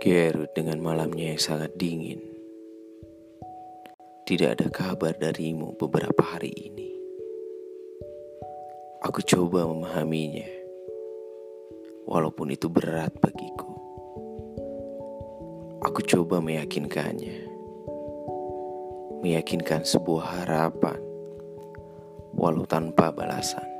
Gerut dengan malamnya yang sangat dingin. Tidak ada kabar darimu beberapa hari ini. Aku coba memahaminya, walaupun itu berat bagiku. Aku coba meyakinkannya, meyakinkan sebuah harapan, walau tanpa balasan.